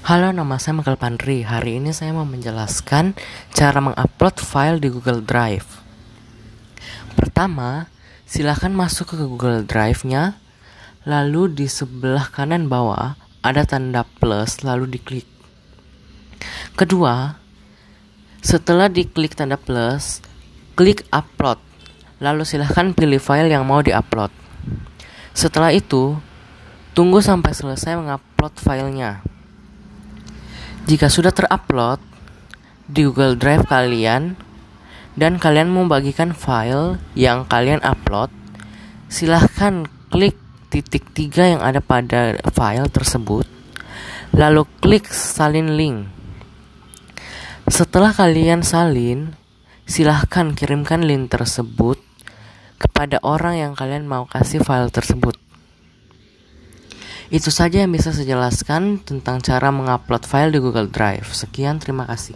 Halo, nama saya Michael Pandri. Hari ini saya mau menjelaskan cara mengupload file di Google Drive. Pertama, silahkan masuk ke Google Drive-nya, lalu di sebelah kanan bawah ada tanda plus, lalu diklik. Kedua, setelah diklik tanda plus, klik upload, lalu silahkan pilih file yang mau diupload. Setelah itu, tunggu sampai selesai mengupload filenya. Jika sudah terupload di Google Drive kalian dan kalian mau bagikan file yang kalian upload, silahkan klik titik tiga yang ada pada file tersebut, lalu klik salin link. Setelah kalian salin, silahkan kirimkan link tersebut kepada orang yang kalian mau kasih file tersebut. Itu saja yang bisa saya jelaskan tentang cara mengupload file di Google Drive. Sekian, terima kasih.